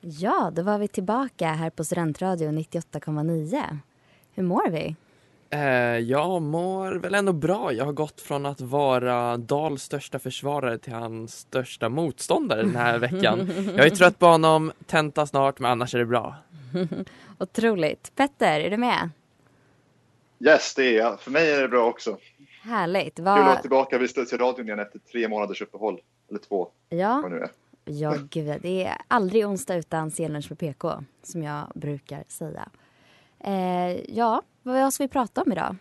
Ja, då var vi tillbaka här på Studentradion 98,9. Hur mår vi? Eh, jag mår väl ändå bra. Jag har gått från att vara Dals största försvarare till hans största motståndare den här veckan. Jag är trött på honom, tenta snart, men annars är det bra. Otroligt. Petter, är du med? Yes, det är jag. För mig är det bra också. Härligt. Kul att vara Vad... tillbaka vid till radion igen efter tre månaders uppehåll. Eller två, Ja, vad nu är. Ja, gud. Det är aldrig onsdag utan senlunch med PK, som jag brukar säga. Eh, ja, vad ska vi prata om idag?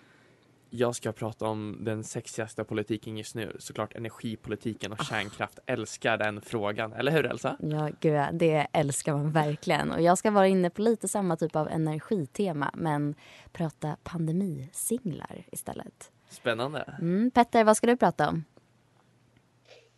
Jag ska prata om den sexigaste politiken just nu, såklart energipolitiken och kärnkraft. Älskar den frågan, eller hur Elsa? Ja, gud, det älskar man verkligen. Och jag ska vara inne på lite samma typ av energitema, men prata pandemisinglar istället. Spännande. Mm, Petter, vad ska du prata om?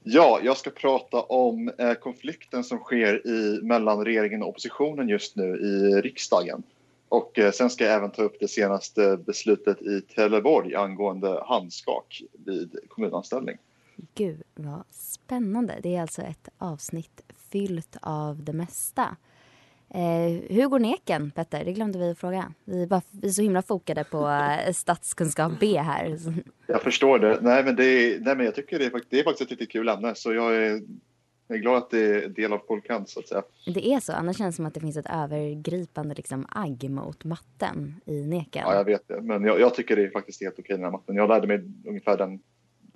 Ja, jag ska prata om eh, konflikten som sker i, mellan regeringen och oppositionen just nu i riksdagen. Och eh, sen ska jag även ta upp det senaste beslutet i Trelleborg angående handskak vid kommunanställning. Gud, vad spännande. Det är alltså ett avsnitt fyllt av det mesta. Eh, hur går neken, Petter? Det glömde vi att fråga. Vi är, bara, vi är så himla fokade på eh, statskunskap B här. Jag förstår det. Nej, men, det är, nej, men jag tycker det är, det är faktiskt ett riktigt kul ämne. Så jag är, jag är glad att det är del av folk kan, så att säga. Det är så. Annars känns det som att det finns ett övergripande liksom, agg mot matten i neken. Ja, jag vet det. Men jag, jag tycker det är faktiskt helt okej den här matten. Jag lärde mig ungefär den,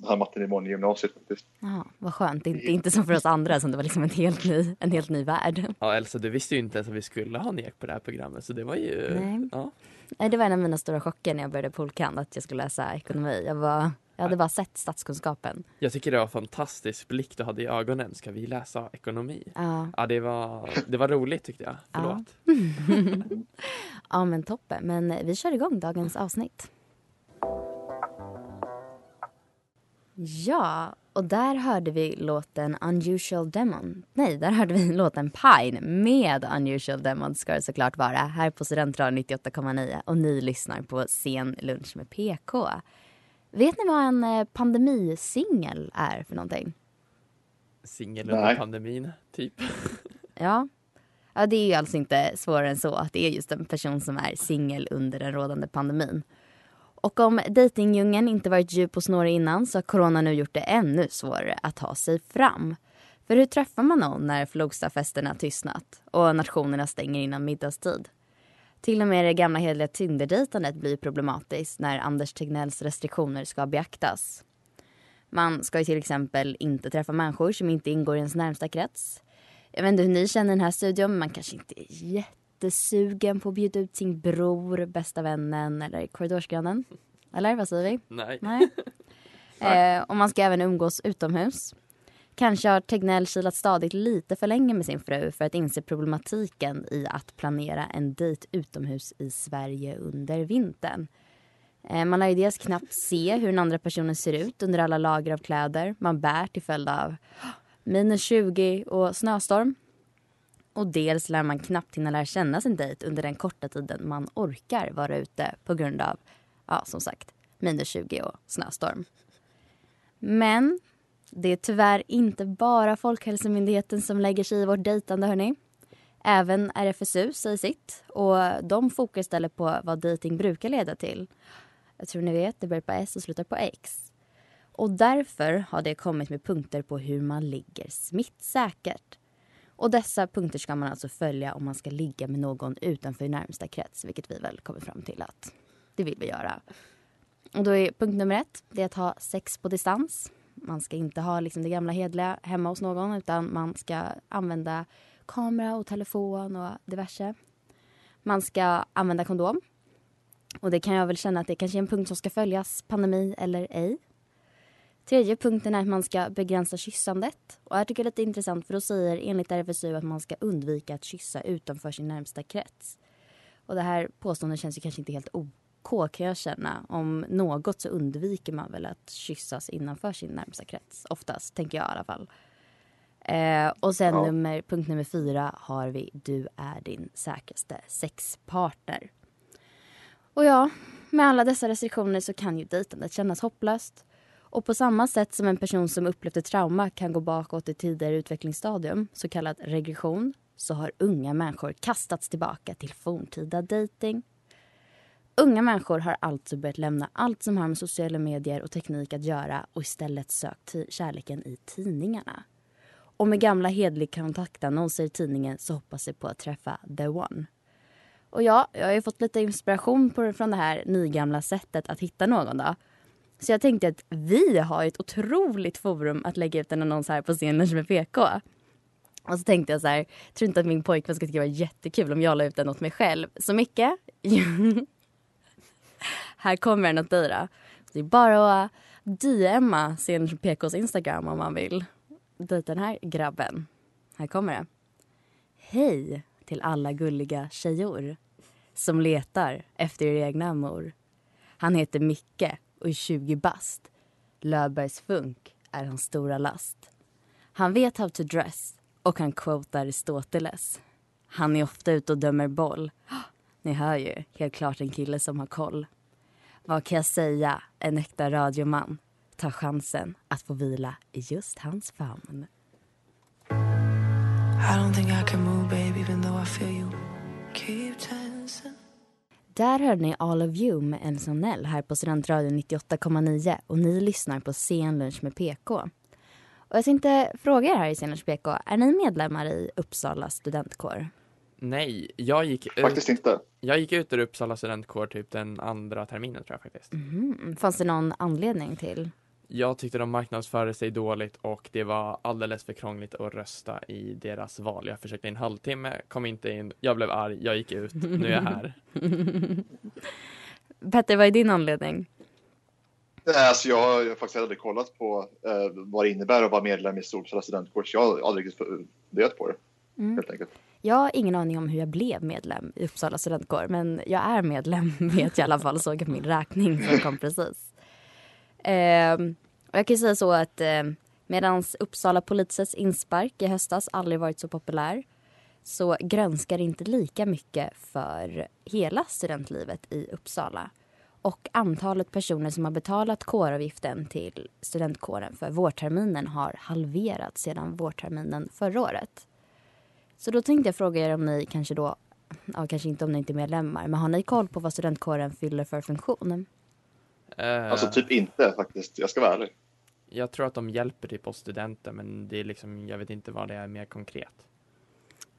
den här mattenivån i gymnasiet faktiskt. Jaha, vad skönt. Inte, inte som för oss andra som det var liksom en helt ny, en helt ny värld. Ja, Elsa, du visste ju inte ens att vi skulle ha nek på det här programmet, så det var ju... Nej. Ja. Nej, Det var en av mina stora chocker när jag började polkan att jag skulle läsa ekonomi. Jag, var, jag hade bara sett statskunskapen. Jag tycker det var en fantastisk blick du hade i ögonen. Ska vi läsa ekonomi? Ja, Ja, det var, det var roligt tyckte jag. Förlåt. ja men toppen. Men vi kör igång dagens avsnitt. Ja, och där hörde vi låten Unusual Demon. Nej, där hörde vi låten Pine med Unusual Demon ska det såklart vara här på Studentradion 98,9 och ni lyssnar på Sen lunch med PK. Vet ni vad en eh, pandemisingel är för någonting? Singel under Nej. pandemin, typ. Ja. ja, det är ju alltså inte svårare än så att det är just en person som är singel under den rådande pandemin. Och om dejtingdjungeln inte varit djup och snårig innan så har corona nu gjort det ännu svårare att ta sig fram. För hur träffar man någon när Flogstafesterna tystnat och nationerna stänger innan middagstid? Till och med det gamla hederliga Tinder-dejtandet blir problematiskt när Anders Tegnells restriktioner ska beaktas. Man ska ju till exempel inte träffa människor som inte ingår i ens närmsta krets. Jag vet inte hur ni känner i den här studion, men man kanske inte är jätte jättesugen på att bjuda ut sin bror, bästa vännen eller korridorsgrannen. Eller vad säger vi? Nej. Nej. eh, och man ska även umgås utomhus. Kanske har Tegnell kilat stadigt lite för länge med sin fru för att inse problematiken i att planera en dejt utomhus i Sverige under vintern. Eh, Man lär ju dels knappt se hur den andra personen ser ut under alla lager av kläder man bär till följd av minus 20 och snöstorm. Och dels lär man knappt hinna lära känna sin dejt under den korta tiden man orkar vara ute på grund av, ja som sagt, minus 20 och snöstorm. Men det är tyvärr inte bara Folkhälsomyndigheten som lägger sig i vårt dejtande hörni. Även RFSU säger sitt och de fokar istället på vad dejting brukar leda till. Jag tror ni vet, det börjar på S och slutar på X. Och därför har det kommit med punkter på hur man ligger smittsäkert. Och dessa punkter ska man alltså följa om man ska ligga med någon utanför närmsta krets, vilket vi väl kommer fram till att det vill vi göra. Och då är punkt nummer ett, det är att ha sex på distans. Man ska inte ha liksom det gamla hedliga hemma hos någon utan man ska använda kamera och telefon och diverse. Man ska använda kondom. Och det kan jag väl känna att det kanske är en punkt som ska följas, pandemi eller ej. Tredje punkten är att man ska begränsa kyssandet. Och här tycker jag det är lite intressant för då säger enligt RFSU att man ska undvika att kyssa utanför sin närmsta krets. Och det här påståendet känns ju kanske inte helt OK kan jag känna. Om något så undviker man väl att kyssas innanför sin närmsta krets. Oftast, tänker jag i alla fall. Eh, och sen Ja. nummer, punkt nummer fyra har vi Du är din säkraste sexpartner. Och ja, med alla dessa restriktioner så kan ju dejtandet kännas hopplöst. Och på samma sätt som en person som upplevt ett trauma kan gå bakåt i tidigare utvecklingsstadium, så kallad regression, så har unga människor kastats tillbaka till forntida dating. Unga människor har alltså börjat lämna allt som har med sociala medier och teknik att göra och istället sökt kärleken i tidningarna. Och med gamla hedlig kontaktannonser i tidningen så hoppas jag på att träffa the one. Och ja, jag har ju fått lite inspiration på, från det här nygamla sättet att hitta någon då. Så jag tänkte att vi har ett otroligt forum att lägga ut en annons här på scenen med PK. Och så tänkte jag så här, tror inte att min pojkvän ska tycka det var jättekul om jag la ut den åt mig själv. Så Micke, här kommer den åt dig då. Det är bara att DMa scenen PKs Instagram om man vill dejta den här grabben. Här kommer det. Hej till alla gulliga tjejor som letar efter er egna mor. Han heter Micke och är 20 bast. Löfbergs funk är hans stora last. Han vet how to dress och han quotar Aristoteles. Han är ofta ute och dömer boll. Ni hör ju, helt klart en kille som har koll. Vad kan jag säga? En äkta radioman tar chansen att få vila i just hans famn. I don't think I can move, baby, even though I feel you. Okay. Där hörde ni All of you med Elson Nell här på Studentradion 98,9 och ni lyssnar på Scenlunch med PK. Och jag tänkte fråga er här i Scenlunch PK, är ni medlemmar i Uppsala studentkår? Nej, jag gick ut, Faktiskt inte. jag gick ut ur Uppsala studentkår typ den andra terminen tror jag faktiskt. Mhm. Fanns det någon anledning till? Jag tyckte de marknadsförde sig dåligt och det var alldeles för krångligt att rösta i deras val. Jag försökte i en halvtimme, kom inte in, jag blev arg, jag gick ut, nu är jag här. Petter, vad är din anledning? Nej, Alltså jag har faktiskt aldrig kollat på eh, vad det innebär att vara medlem i Uppsala studentkår, så jag har aldrig riktigt funderat på det. Mm. Helt enkelt. Jag har ingen aning om hur jag blev medlem i Uppsala studentkår men jag är medlem vet jag i alla fall, såg jag min räkning som kom precis. Ehm, och jag kan säga så att eh, medan Uppsala polisens inspark i höstas aldrig varit så populär så grönskar det inte lika mycket för hela studentlivet i Uppsala. Och antalet personer som har betalat kåravgiften till studentkåren för vårterminen har halverats sedan vårterminen förra året. Så då tänkte jag fråga er om ni kanske då, ja kanske inte om ni inte är medlemmar, men har ni koll på vad studentkåren fyller för funktion? Eh, Alltså typ inte faktiskt, jag ska vara ärlig. Jag tror att de hjälper typ oss studenter men det är liksom, jag vet inte vad det är mer konkret.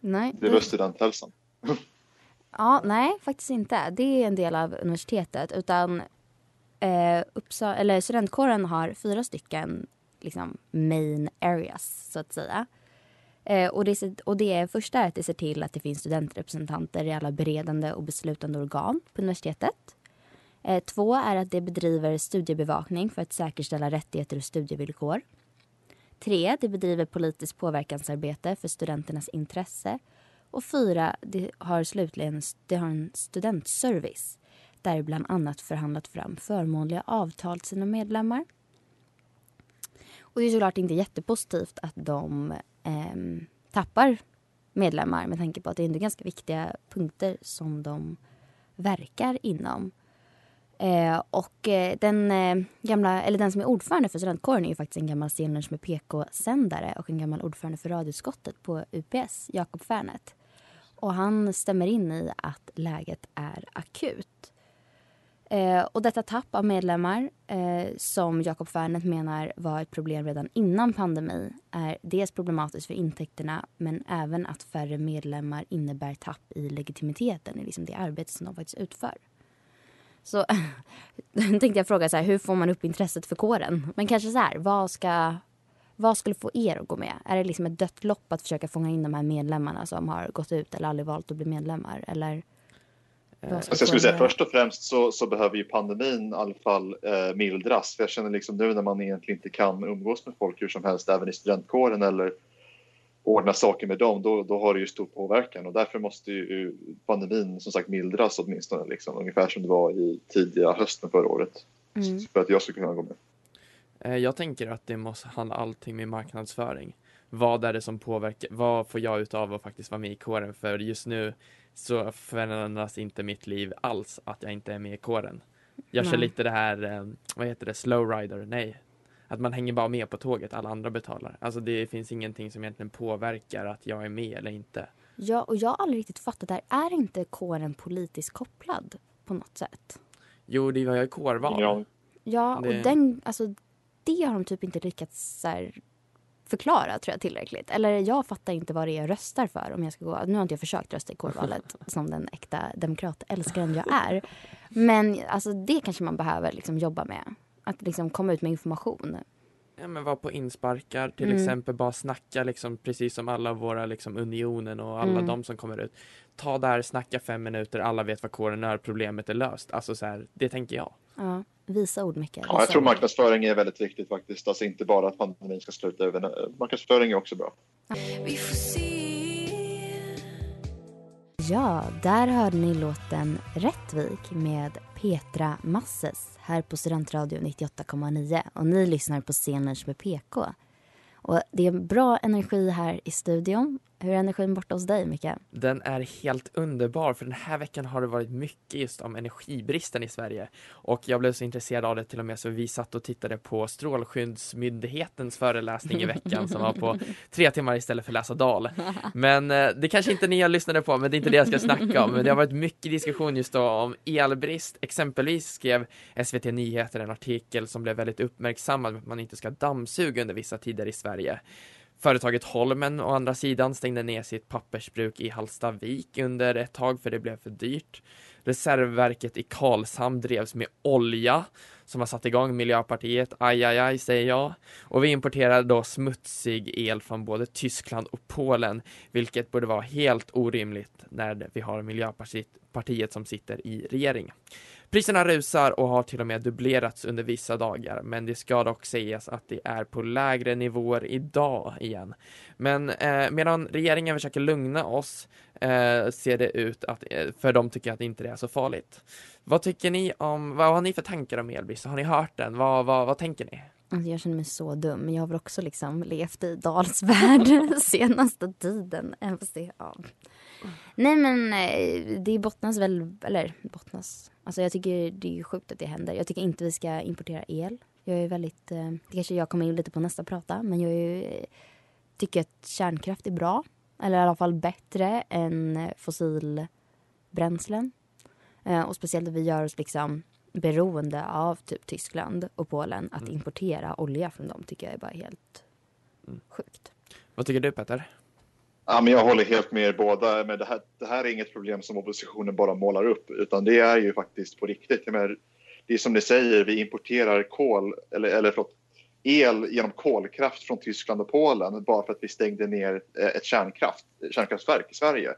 Nej. Det är väl studenthälsan. Ja, nej, faktiskt inte. Det är en del av universitetet. Utan eh, Uppsala, eller studentkåren har fyra stycken liksom, main areas, så att säga. Eh, och, det, och det första är att det ser till att det finns studentrepresentanter i alla beredande och beslutande organ på universitetet. Eh, två är att det bedriver studiebevakning för att säkerställa rättigheter och studievillkor. Tre, det bedriver politiskt påverkansarbete för studenternas intresse. Och fyra, det har slutligen det har en studentservice där bland annat förhandlat fram förmånliga avtal till sina medlemmar. Och det är såklart inte jättepositivt att de eh, tappar medlemmar med tanke på att det är ändå ganska viktiga punkter som de verkar inom. Eh, och eh, den, eh, gamla, eller den som är ordförande för studentkåren är ju faktiskt en gammal Stenlunch med PK-sändare och en gammal ordförande för radioutskottet på UPS, Jakob Färnet. Och han stämmer in i att läget är akut. Eh, och detta tapp av medlemmar, eh, som Jakob Färnet menar var ett problem redan innan pandemi, är dels problematiskt för intäkterna men även att färre medlemmar innebär tapp i legitimiteten i liksom det arbete som de faktiskt utför. Så tänkte jag fråga så här, hur får man upp intresset för kåren? Men kanske så här, vad ska vad skulle få er att gå med? Är det liksom ett dött lopp att försöka fånga in de här medlemmarna som har gått ut eller aldrig valt att bli medlemmar? Eller vad ska Alltså jag skulle säga först och främst så, så behöver ju pandemin i alla fall eh, mildras. För jag känner liksom nu när man egentligen inte kan umgås med folk hur som helst, även i studentkåren eller ordna saker med dem, då, då har det ju stor påverkan och därför måste ju pandemin som sagt mildras åtminstone, liksom, ungefär som det var i tidiga hösten förra året. Mm. För att jag skulle kunna gå med. Eh, Jag tänker att det måste handla allting med marknadsföring. Vad är det som påverkar? Vad får jag ut av att faktiskt vara med i kåren? För just nu så förändras inte mitt liv alls att jag inte är med i kåren. Jag kör Nej. lite det här, eh, vad heter det, slow rider? Nej. Att man hänger bara med på tåget, alla andra betalar. Alltså det finns ingenting som egentligen påverkar att jag är med eller inte. Ja, och jag har aldrig riktigt fattat det här. Är inte kåren politiskt kopplad på något sätt? Jo, det var jag i kårval. Ja. Ja, Det- och den, alltså, det har de typ inte lyckats så här, förklara tror jag tillräckligt. Eller jag fattar inte vad det är jag röstar för om jag ska gå. Nu har inte jag försökt rösta i kårvalet som den äkta demokratälskaren jag är. Men alltså, det kanske man behöver liksom, jobba med. Att liksom komma ut med information. Ja, men vara på insparkar till Mm. exempel, bara snacka liksom precis som alla våra liksom unionen och alla Mm. de som kommer ut. Ta där, snacka fem minuter, alla vet vad kåren är, problemet är löst. Alltså så här, det tänker jag. Ja, visa ord, Micke. Ja, jag tror marknadsföring är väldigt viktigt faktiskt. Alltså inte bara att pandemin ska sluta, marknadsföring är också bra. Vi får se. Ja, där hörde ni låten Rättvik med Petra Masses här på Studentradio 98,9 och ni lyssnar på Scenlunch med PK. Och det är bra energi här i studion. Hur är energin borta hos dig, Micke? Den är helt underbar för den här veckan har det varit mycket just om energibristen i Sverige. Och jag blev så intresserad av det till och med så vi satt och tittade på Strålskyddsmyndighetens föreläsning i veckan som var på tre timmar istället för läsa dal. Men eh, det kanske inte ni har lyssnade på, men det är inte det jag ska snacka om. Men det har varit mycket diskussion just då om elbrist. Exempelvis skrev SVT Nyheter en artikel som blev väldigt uppmärksammad med att man inte ska dammsuga under vissa tider i Sverige. Företaget Holmen å andra sidan stängde ner sitt pappersbruk i Hallstavik under ett tag för det blev för dyrt. Reservverket i Karlshamn drevs med olja som har satt igång Miljöpartiet. Aj, aj, aj, säger jag. Och vi importerar då smutsig el från både Tyskland och Polen, vilket borde vara helt orimligt när vi har Miljöpartiet som sitter i regeringen. Priserna rusar och har till och med dubblerats under vissa dagar, men det ska dock sägas att det är på lägre nivåer idag igen. Men eh, medan regeringen försöker lugna oss eh, ser det ut att, eh, för de tycker att inte det är så farligt. Vad tycker ni om, vad har ni för tankar om elbrist? Har ni hört den? Vad, vad, vad tänker ni? Alltså, jag känner mig så dum, men jag har väl också liksom levt i Dals värld senaste tiden. Jag får se, ja. Nej men eh, det bottnas väl, eller bottnas. Alltså jag tycker det är ju sjukt att det händer. Jag tycker inte vi ska importera el. Jag är väldigt, eh, det kanske jag kommer in lite på nästa prata, men jag är eh, tycker att kärnkraft är bra. Eller i alla fall bättre än fossilbränslen. Och speciellt att vi gör oss liksom beroende av typ Tyskland och Polen. Att Mm. importera olja från dem tycker jag är bara helt Mm. sjukt. Vad tycker du Petter? Ja, men jag håller helt med er båda. Men det, här, det här är inget problem som oppositionen bara målar upp, utan det är ju faktiskt på riktigt. Menar, det är som ni säger, vi importerar kol, eller, eller förlåt, el genom kolkraft från Tyskland och Polen bara för att vi stängde ner eh, ett kärnkraft, kärnkraftverk i Sverige.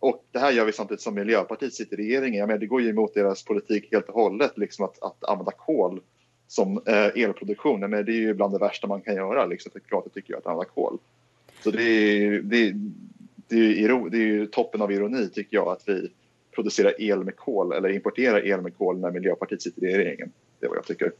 Och det här gör vi samtidigt som Miljöpartiet sitter i regeringen. Jag menar, det går ju emot deras politik helt och hållet, liksom att, att använda kol som eh, elproduktion. Men det är ju bland det värsta man kan göra, liksom, för klart tycker jag, att använda kol. Så det är, det, är, det, är, det är ju toppen av ironi tycker jag att vi producerar el med kol eller importerar el med kol när Miljöpartiet sitter i regeringen. Det är vad jag tycker.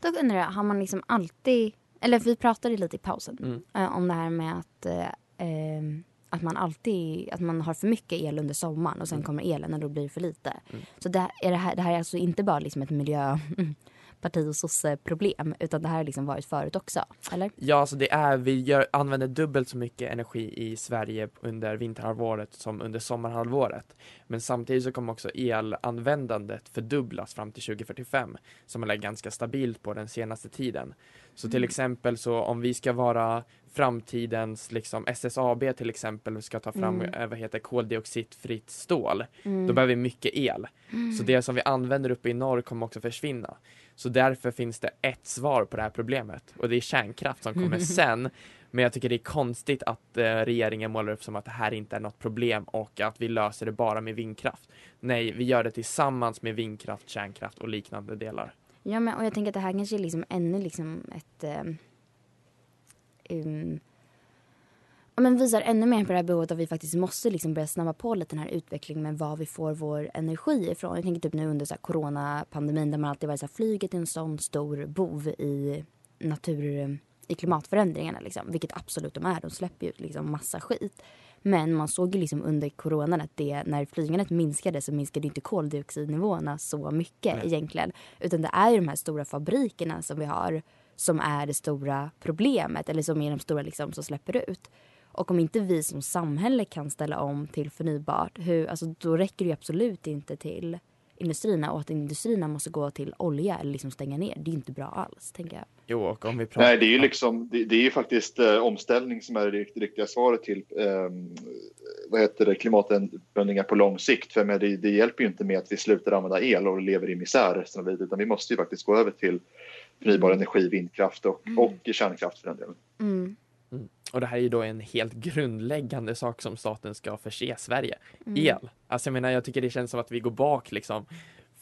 Då undrar jag, har man liksom alltid... Eller vi pratade lite i pausen Mm. eh, om det här med att, eh, eh, att man alltid att man har för mycket el under sommaren och sen Mm. kommer elen och då blir det för lite. Mm. Så det, är det, här, det här är alltså inte bara liksom ett parti och sosse-problem utan det här har liksom varit förut också, eller? Ja, alltså det är, vi gör, använder dubbelt så mycket energi i Sverige under vinterhalvåret som under sommarhalvåret. Men samtidigt så kommer också elanvändandet fördubblas fram till 2045 som är ganska stabilt på den senaste tiden. Så till Mm. exempel så om vi ska vara framtidens liksom SSAB till exempel ska ta fram Mm. eh, vad heter koldioxidfritt stål. Mm. Då behöver vi mycket el. Mm. Så det som vi använder uppe i norr kommer också försvinna. Så därför finns det ett svar på det här problemet och det är kärnkraft som kommer sen. Men jag tycker det är konstigt att eh, regeringen målar upp som att det här inte är något problem och att vi löser det bara med vindkraft. Nej, vi gör det tillsammans med vindkraft, kärnkraft och liknande delar. Ja, men och jag tänker att det här kanske är liksom ännu liksom ett... Eh, um, men visar ännu mer på det här behovet att vi faktiskt måste liksom börja snabba på lite den här utvecklingen med var vi får vår energi ifrån. Jag tänker typ nu under så här coronapandemin där man alltid varit så här, flyget är en sån stor bov i natur i klimatförändringarna liksom, vilket absolut de är. De släpper ju liksom massa skit. Men man såg ju liksom under coronan att det, när flygandet minskade så minskade inte koldioxidnivåerna så mycket Nej. egentligen. Utan det är ju de här stora fabrikerna som vi har som är det stora problemet eller som är de stora liksom som släpper ut. Och om inte vi som samhälle kan ställa om till förnybart, hur, alltså, då räcker det ju absolut inte till industrierna och att industrierna måste gå till olja eller liksom stänga ner. Det är inte bra alls, tänker jag. Jo, och om vi pratar... Nej, det är ju liksom, det, det är ju faktiskt eh, omställning som är det rikt- riktiga svaret till eh, vad heter det, klimatändringar på lång sikt. För med det, det hjälper ju inte med att vi slutar använda el och lever i misär resten av livet, utan vi måste ju faktiskt gå över till förnybar Mm. energi, vindkraft och, och kärnkraft för den delen. Mm. Mm. Och det här är ju då en helt grundläggande sak som staten ska förse Sverige. Mm. El. Alltså jag menar, jag tycker det känns som att vi går bak liksom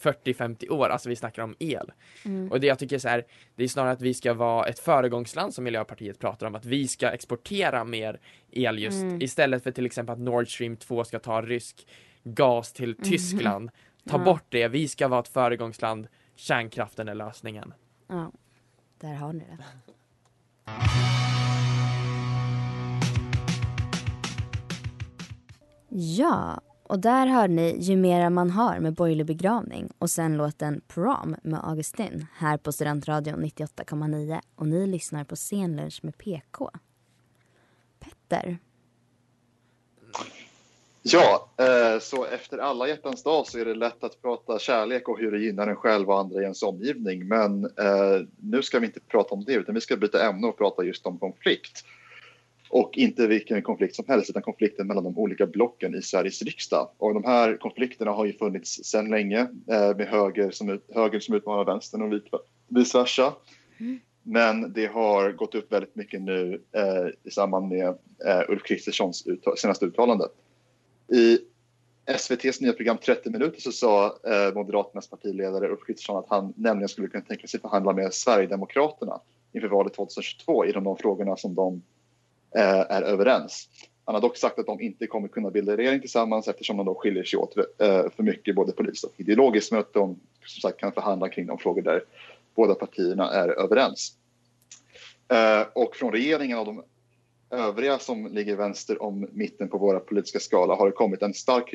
40-50 år, alltså vi snackar om el. Mm. Och det jag tycker så här, det är snarare att vi ska vara ett föregångsland som Miljöpartiet pratar om, att vi ska exportera mer el just Mm. istället för till exempel att Nord Stream 2 ska ta rysk gas till Mhm. Tyskland. Ta Ja. bort det, vi ska vara ett föregångsland. Kärnkraften är lösningen. Ja, där har ni det. Ja, och där hörde ni Ju mera man har med Borgerlig begravning och sen låten Prom med Augustin här på Studentradion 98,9 och ni lyssnar på Scenlunch med PK. Petter, Ja, eh, så efter alla hjärtans dag så är det lätt att prata kärlek och hur det gynnar en själv och andra i ens omgivning. Men eh, nu ska vi inte prata om det, utan vi ska byta ämne och prata just om konflikt. Och inte vilken konflikt som helst, utan konflikten mellan de olika blocken i Sveriges riksdag. Och de här konflikterna har ju funnits sedan länge eh, med höger som, ut, höger som utmanar vänstern och vice- versa. Men det har gått upp väldigt mycket nu eh, i samband med eh, Ulf Kristerssons uttal- senaste uttalande. I SVTs nya program 30 minuter så sa eh, Moderaternas partiledare Ulf Kristersson att han nämligen skulle kunna tänka sig förhandla med Sverigedemokraterna inför valet 2022 i de, de frågorna som de Eh, är överens. Han har dock sagt att de inte kommer kunna bilda regering tillsammans eftersom de då skiljer sig åt eh, för mycket både politiskt och ideologiskt men att de som sagt kan förhandla kring de frågor där båda partierna är överens. Eh, och från regeringen och de övriga som ligger vänster om mitten på våra politiska skala har det kommit en stark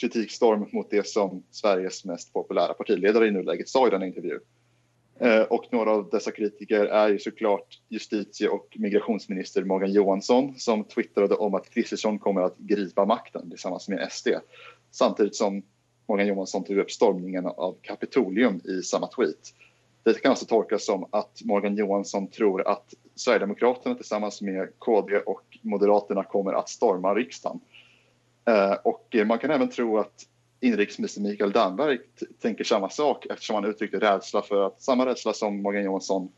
kritikstorm mot det som Sveriges mest populära partiledare i nuläget sa i den intervju. Eh, och några av dessa kritiker är ju såklart justitie och migrationsminister Morgan Johansson som twittrade om att Kristersson kommer att gripa makten tillsammans med SD. Samtidigt som Morgan Johansson tog upp stormningen av Kapitolium i samma tweet. Det kan alltså tolkas som att Morgan Johansson tror att Sverigedemokraterna tillsammans med KD och Moderaterna kommer att storma riksdagen. Eh, och man kan även tro att inrikesminister Mikael Damberg tänker samma sak eftersom han uttryckte rädsla för att, samma rädsla som Morgan Johansson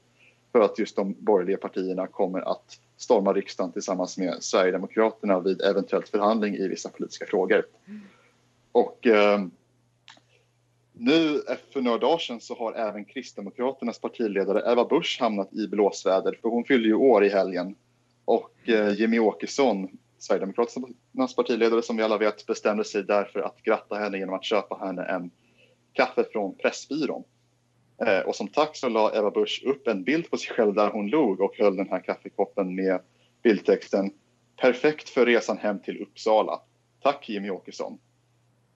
för att just de borgerliga partierna kommer att storma riksdagen tillsammans med Sverigedemokraterna vid eventuellt förhandling i vissa politiska frågor. Och ehm, eh, nu för några dagar sedan så har även Kristdemokraternas partiledare Eva Busch hamnat i blåsväder för hon fyllde ju år i helgen. Och eh, Jimmy Åkesson, Sverigedemokraternas partiledare som vi alla vet, bestämde sig därför att gratta henne genom att köpa henne en kaffe från Pressbyrån. Eh, och som tack så la Eva Busch upp en bild på sig själv där hon log och höll den här kaffekoppen med bildtexten Perfekt för resan hem till Uppsala. Tack Jimmy Åkesson.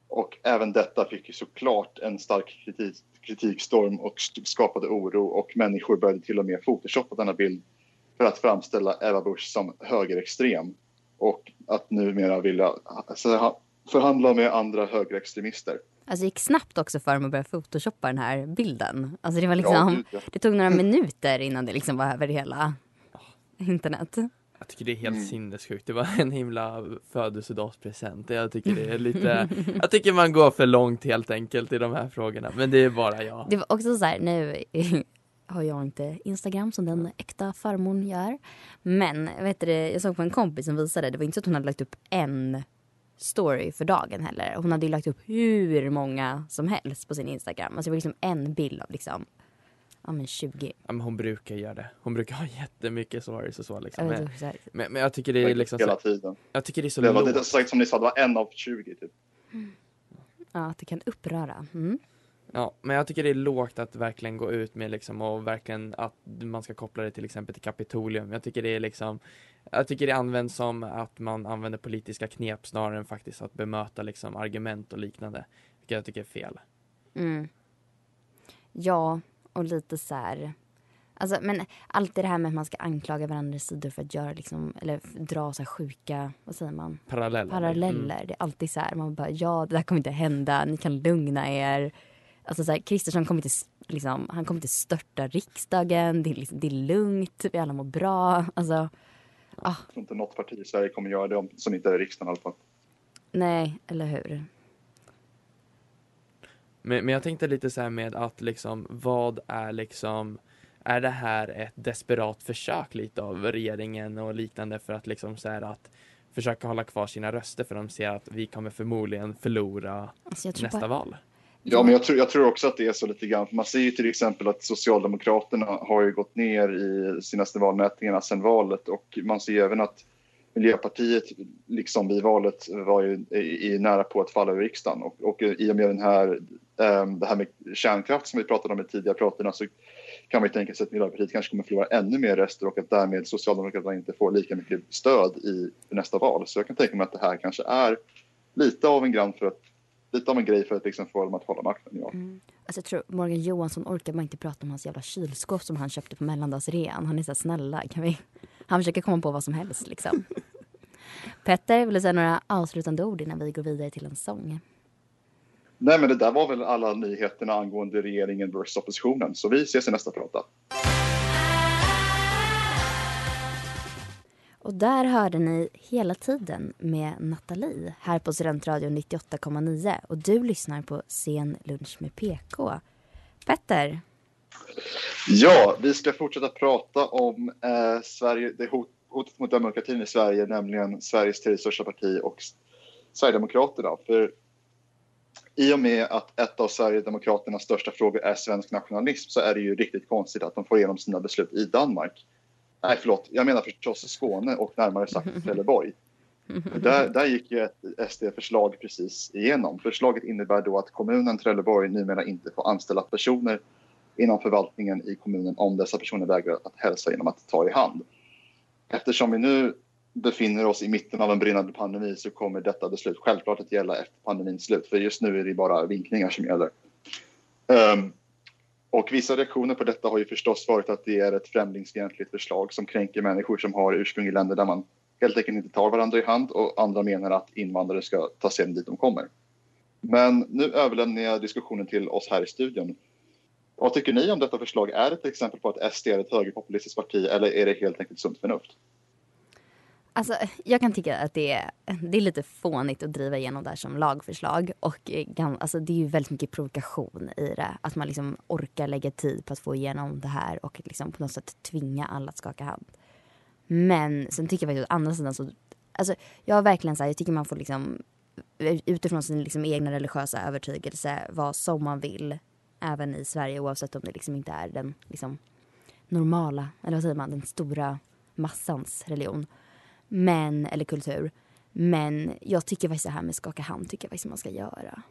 Och även detta fick ju såklart en stark kritik, kritikstorm och skapade oro och människor började till och med photoshoppa denna bild för att framställa Ebba Busch som högerextrem och att numera vilja alltså, ha- förhandla med andra högerextremister. Alltså det gick snabbt också för dem att börja photoshoppa den här bilden. Alltså det var liksom, ja. det tog några minuter innan det liksom var över hela internet. Jag tycker det är helt Mm. sinnessjukt. Det var en himla födelsedagspresent. Jag tycker det är lite, jag tycker man går för långt helt enkelt i de här frågorna. Men det är bara jag. Det var också så här, nu har jag inte Instagram som den äkta farmor gör. Men vet du, jag såg på en kompis som visade, det var inte så att hon hade lagt upp en story för dagen heller. Hon hade ju lagt upp hur många som helst på sin Instagram. Alltså det var liksom en bild av liksom, ja men 20. Ja, men hon brukar göra det. Hon brukar ha jättemycket stories och så liksom. Men, men, men jag tycker det är liksom Hela så, tiden. Jag tycker det är så Det var, det, lågt. sagt som ni sa, det var en av 20 typ. ja, att det kan uppröra. Mm. Ja, men jag tycker det är lågt att verkligen gå ut med liksom och verkligen att man ska koppla det till exempel till Kapitolium. Jag tycker det är liksom jag tycker det används som att man använder politiska knep snarare än faktiskt att bemöta liksom argument och liknande. Vilket jag tycker är fel. Mm. Ja, och lite så här. Alltså, men allt det här med att man ska anklaga varandras sidor för att göra liksom, eller dra så här sjuka, vad säger man? Paralleller. Paralleller. Mm. Det är alltid så här, man bara ja det där kommer inte hända, ni kan lugna er. Alltså så här, Kristersson kommer inte, liksom, han kommer inte störta riksdagen, det är, liksom, det är lugnt, vi alla mår bra. Alltså, Jag tror inte något parti i Sverige kommer göra det om, som inte är i riksdagen i alla fall. nej, eller hur? Men, men jag tänkte lite så här med att liksom vad är liksom är det här ett desperat försök lite av regeringen och liknande för att liksom så här att försöka hålla kvar sina röster för de ser att vi kommer förmodligen förlora Alltså, nästa bara, val. Ja, men jag tror, jag tror också att det är så lite grann. Man ser ju till exempel att Socialdemokraterna har ju gått ner i senaste valmätningarna sedan valet och man ser ju även att Miljöpartiet, liksom vid valet, var ju i, i nära på att falla ur riksdagen. Och, och i och med den här, äm, det här med kärnkraft som vi pratade om i tidigare pratarna så kan man ju tänka sig att Miljöpartiet kanske kommer förlora ännu mer röster och att därmed Socialdemokraterna inte får lika mycket stöd i nästa val. Så jag kan tänka mig att det här kanske är lite av en grann för att lite av en grej för att liksom få dem att hålla makten. Ja. Mm. Alltså jag tror Morgan Johansson orkar man inte prata om hans jävla kylskåp som han köpte på mellandagsrean. Han är så här, snälla, kan vi... Han försöker komma på vad som helst liksom. Petter, vill du säga några avslutande ord innan vi går vidare till en sång? Nej, men det där var väl alla nyheterna angående regeringen versus oppositionen. Så vi ses i nästa prata. Och där hörde ni hela tiden med Nathalie här på Studentradion 98,9 och du lyssnar på Sen lunch med PK. Petter, Ja, vi ska fortsätta prata om eh, Sverige, det hot, hotet mot demokratin i Sverige, nämligen Sveriges tredje största parti och Sverigedemokraterna. För i och med att ett av Sverigedemokraternas största frågor är svensk nationalism så är det ju riktigt konstigt att de får igenom sina beslut i Danmark. Nej, förlåt, jag menar förstås Skåne och närmare sagt Trelleborg. Där, där gick ju ett SD-förslag precis igenom. Förslaget innebär då att kommunen Trelleborg numera inte får anställa personer inom förvaltningen i kommunen om dessa personer vägrar att hälsa genom att ta i hand. Eftersom vi nu befinner oss i mitten av en brinnande pandemi så kommer detta beslut självklart att gälla efter pandemins slut. För just nu är det bara vinkningar som gäller. Ehm, och vissa reaktioner på detta har ju förstås varit att det är ett främlingsfientligt förslag som kränker människor som har ursprung i länder där man helt enkelt inte tar varandra i hand och andra menar att invandrare ska ta sig dit de kommer. Men nu överlämnar jag diskussionen till oss här i studion. Vad tycker ni om detta förslag? Är det ett exempel på att SD är ett högerpopulistiskt parti eller är det helt enkelt sunt förnuft? Alltså, jag kan tycka att det är, det är lite fånigt att driva igenom det här som lagförslag. Och eh, alltså, det är ju väldigt mycket provokation i det. Att man liksom orkar lägga tid på att få igenom det här och liksom på något sätt tvinga alla att skaka hand. Men sen tycker jag faktiskt å andra sidan så... Alltså, jag har verkligen så här, jag tycker man får liksom utifrån sin liksom egna religiösa övertygelse vara som man vill. Även i Sverige oavsett om det liksom inte är den liksom, normala, eller vad säger man, den stora massans religion. Men, eller kultur. Men jag tycker faktiskt det här med skaka hand tycker jag faktiskt man ska göra.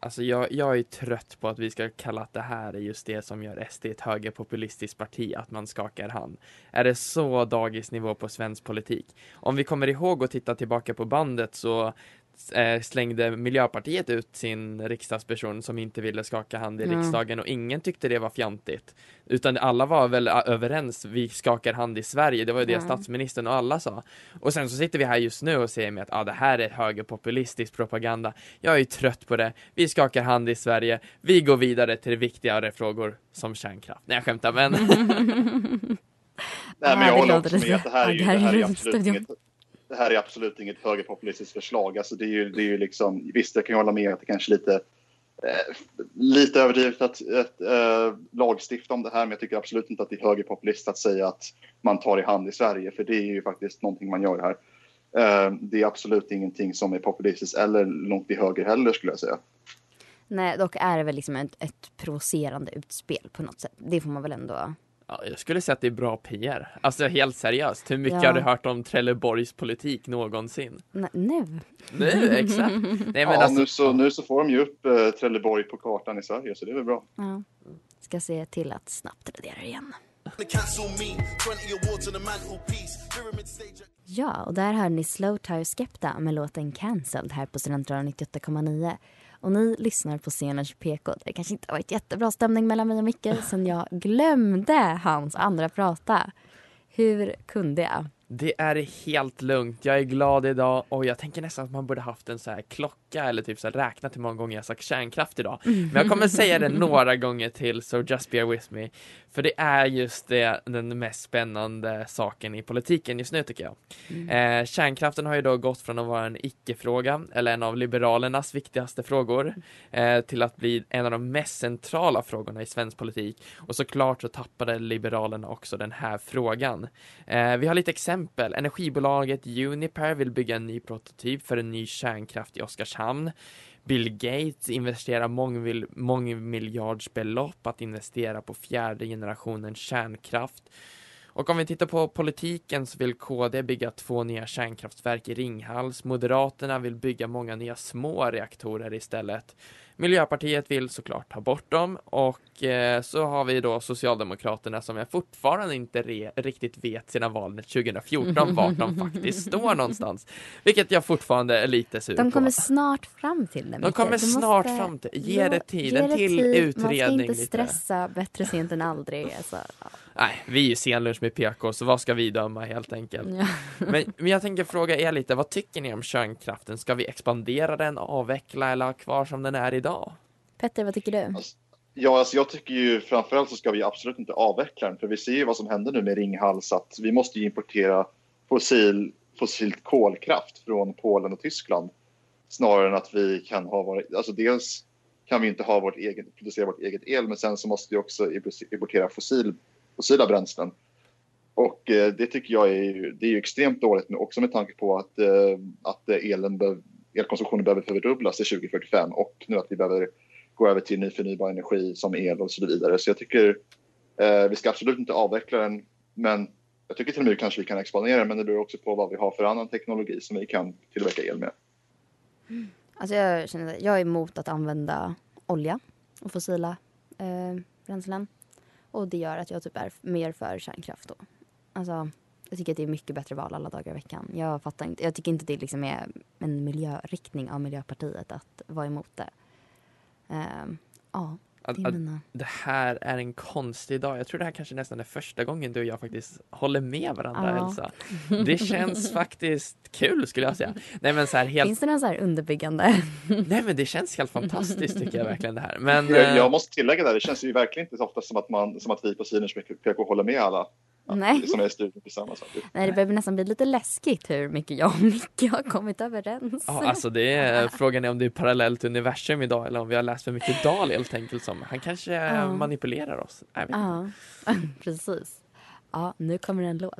Alltså jag, jag är trött på att vi ska kalla att det här är just det som gör SD ett högerpopulistiskt parti, att man skakar hand. Är det så dagisnivå på svensk politik? Om vi kommer ihåg och tittar tillbaka på bandet så slängde Miljöpartiet ut sin riksdagsperson som inte ville skaka hand i Ja. riksdagen och ingen tyckte det var fjantigt. Utan alla var väl ö- överens, vi skakar hand i Sverige, det var ju det Ja. statsministern och alla sa. Och sen så sitter vi här just nu och säger med att ah, det här är högerpopulistisk propaganda. Jag är ju trött på det, vi skakar hand i Sverige, vi går vidare till viktigare frågor som kärnkraft. Nej jag skämtar men Nej, men jag det håller också med att det här är, ju, det här är absolut inget det här är absolut inget högerpopulistiskt förslag. Alltså det är ju, det är ju liksom, visst, jag kan hålla med att det kanske är lite, eh, lite överdrivet att, att eh, lagstifta om det här, men jag tycker absolut inte att det är högerpopulistiskt att säga att man tar i hand i Sverige, för det är ju faktiskt någonting man gör här. Eh, det är absolut ingenting som är populistiskt eller långt till höger heller skulle jag säga. Nej, dock är det väl liksom ett, ett provocerande utspel på något sätt. Det får man väl ändå... Ja, jag skulle säga att det är bra PR. Alltså helt seriöst, hur mycket Ja. har du hört om Trelleborgs politik någonsin? Nu. Nu, exakt. Nej men ja, alltså, nu, så, nu så får de ju upp eh, Trelleborg på kartan i Sverige, så det är väl bra. Ja. Ska se till att snabbt radera igen. Ja, och där hörde ni Slow Tire Skepta med låten Cancelled här på Studentradion 98,9. Och ni lyssnar på Scenens PK. Det kanske inte har varit jättebra stämning mellan mig och Micke sen jag glömde hans andra prata. Hur kunde jag? det är helt lugnt. Jag är glad idag och jag tänker nästan att man borde haft en så här klocka eller typ så här räknat hur många gånger jag sagt kärnkraft idag. Men jag kommer säga det några gånger till, so just bear with me. För det är just det, den mest spännande saken i politiken just nu tycker jag. Eh, kärnkraften har ju då gått från att vara en icke-fråga, eller en av liberalernas viktigaste frågor, eh, till att bli en av de mest centrala frågorna i svensk politik. Och såklart så tappade liberalerna också den här frågan. Eh, vi har lite exempel. Energibolaget Uniper vill bygga en ny prototyp för en ny kärnkraft i Oskarshamn. Bill Gates investerar mångmil- mångmiljardsbelopp att investera på fjärde generationens kärnkraft. Och om vi tittar på politiken så vill KD bygga två nya kärnkraftverk i Ringhals. Moderaterna vill bygga många nya små reaktorer istället. Miljöpartiet vill såklart ta bort dem och eh, så har vi då Socialdemokraterna som jag fortfarande inte riktigt vet sedan valet 2014 vart de faktiskt står någonstans. Vilket jag fortfarande är lite sur De kommer på. snart fram till det, De kommer Du snart måste- fram till, ge det tid, ge det till tid. utredning Man ska inte lite. stressa, bättre sent än aldrig. Alltså, ja. Nej, vi är ju senlunch med PK, så vad ska vi döma helt enkelt? Ja. Men, men jag tänker fråga er lite, vad tycker ni om kärnkraften? Ska vi expandera den, avveckla eller ha kvar som den är idag? Petter, vad tycker du? Ja, alltså jag tycker ju framförallt så ska vi absolut inte avveckla den, för vi ser ju vad som händer nu med Ringhals, att vi måste ju importera fossil, fossilt kolkraft från Polen och Tyskland snarare än att vi kan ha vår, alltså dels kan vi inte ha vårt eget, producera vårt eget el, men sen så måste vi också importera fossil, fossila bränslen. Och eh, det tycker jag är, det är ju extremt dåligt, också med tanke på att, eh, att elen be, elkonsumtionen behöver fördubblas till 2045 och nu att vi behöver gå över till ny förnybar energi som el och så vidare. Så jag tycker eh, vi ska absolut inte avveckla den, men jag tycker till och med kanske vi kan expandera men det beror också på vad vi har för annan teknologi som vi kan tillverka el med. Alltså jag, känner, jag är emot att använda olja och fossila eh, bränslen. Och det gör att jag typ är mer för kärnkraft då. Alltså, jag tycker att det är mycket bättre val alla dagar i veckan. Jag fattar inte, jag tycker inte det liksom är en miljöriktning av Miljöpartiet att vara emot det. Uh, ja, att, det att det här är en konstig dag. Jag tror det här kanske nästan är första gången du och jag faktiskt håller med varandra Ja. Elsa. Det känns faktiskt kul skulle jag säga. Nej men så här helt, Finns det någon så här underbyggande? nej men det känns helt fantastiskt tycker jag verkligen det här. Men Jag, eh, jag måste tillägga där, det känns ju verkligen inte så ofta som att, man, som att vi på Siners PK håller med alla Nej. som är i studion tillsammans. Nej, det börjar nästan bli lite läskigt hur mycket jag och Micke har kommit överens. Ja, alltså det är frågan är om det är parallellt universum idag eller om vi har läst för mycket Dahl helt enkelt som. Han kanske Ja. manipulerar oss. Inte. Ja, precis. Ja, nu kommer en låt.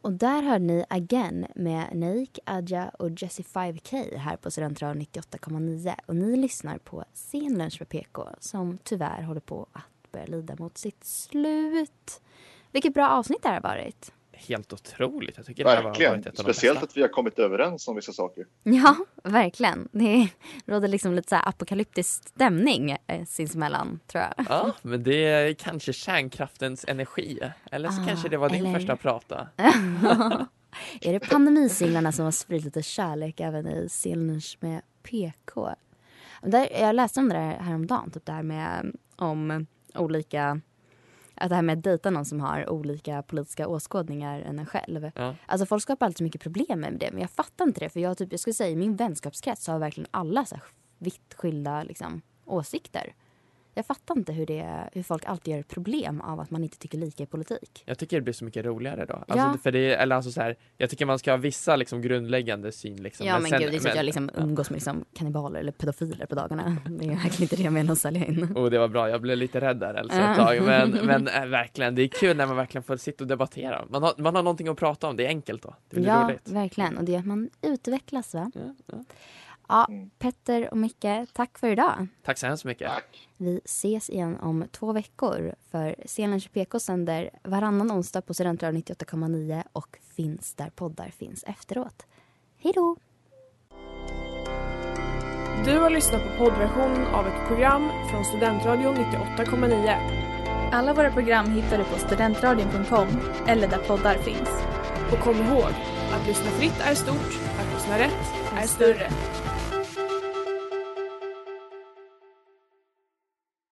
Och där hörde ni Again med Naik, Adja och Jessie 5K här på Studentradion 98,9. Och ni lyssnar på Scenlunch med PK som tyvärr håller på att börja lida mot sitt slut. Vilket bra avsnitt det här har varit. Helt otroligt. Jag tycker det här har Verkligen, varit ett av speciellt bästa. att vi har kommit överens om vissa saker. Ja, verkligen. Det råder liksom lite så här apokalyptisk stämning eh, sinsemellan, tror jag. Ja, men det är kanske kärnkraftens energi. Eller så Ah, kanske det var din eller- första prata. Är det pandemisinglarna som har spridit lite kärlek även i Silners med PK? Där, jag läste om det där häromdagen, typ det här med om olika att det här med att dejta någon som har olika politiska åskådningar än en själv. Ja. Alltså folk skapar alltid så mycket problem med det men jag fattar inte det för jag, typ, jag skulle säga i min vänskapskrets så har verkligen alla så här vitt skilda liksom, åsikter. Jag fattar inte hur, det, hur folk alltid gör ett problem av att man inte tycker lika i politik. Jag tycker det blir så mycket roligare då. Alltså, Ja. för det, eller alltså så här, jag tycker man ska ha vissa liksom, grundläggande syn. Liksom. Ja men, sen- gud, det är så att men- jag liksom umgås med liksom kannibaler eller pedofiler på dagarna. Det är verkligen inte det jag menar att sälja in. Oh, det var bra, jag blev lite rädd där Ja. ett tag. Men, men äh, verkligen, det är kul när man verkligen får sitta och debattera. Man har, man har någonting att prata om, det är enkelt då. Det blir Ja, roligt. verkligen. Och det är att man utvecklas va? Ja, ja. Ja, Petter och Micke, tack för idag. Tack så hemskt mycket. Vi ses igen om två veckor för Selens PK sänder varannan onsdag på Studentradion 98,9 och finns där poddar finns efteråt. Hej då! Du har lyssnat på poddversionen av ett program från Studentradion 98,9. Alla våra program hittar du på studentradion.com eller där poddar finns. Och kom ihåg, att lyssna fritt är stort, att lyssna rätt är större.